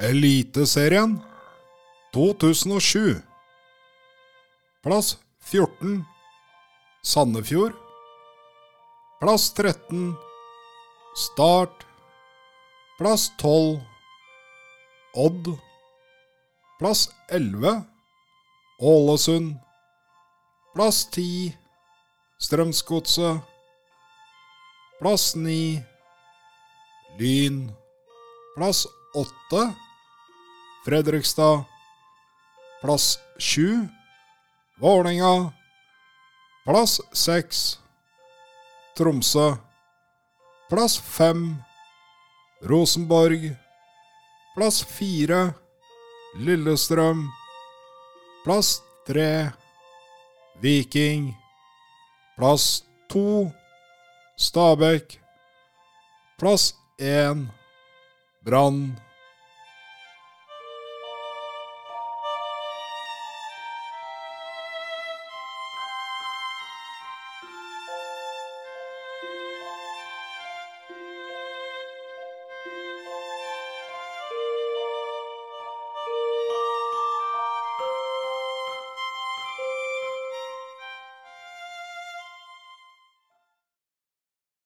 Eliteserien 2007 Plass 14 Sandefjord. Plass 13 Start. Plass 12 Odd. Plass 11 Ålesund. Plass 10 Strømsgodset. Plass 9 Lyn. Plass 8 Fredrikstad. Plass 7 Vålerenga. Plass 6 Tromsø. Plass 5 Rosenborg. Plass 4 Lillestrøm. Plass 3 Viking. Plass 2 Stabekk. Plass 1 Brann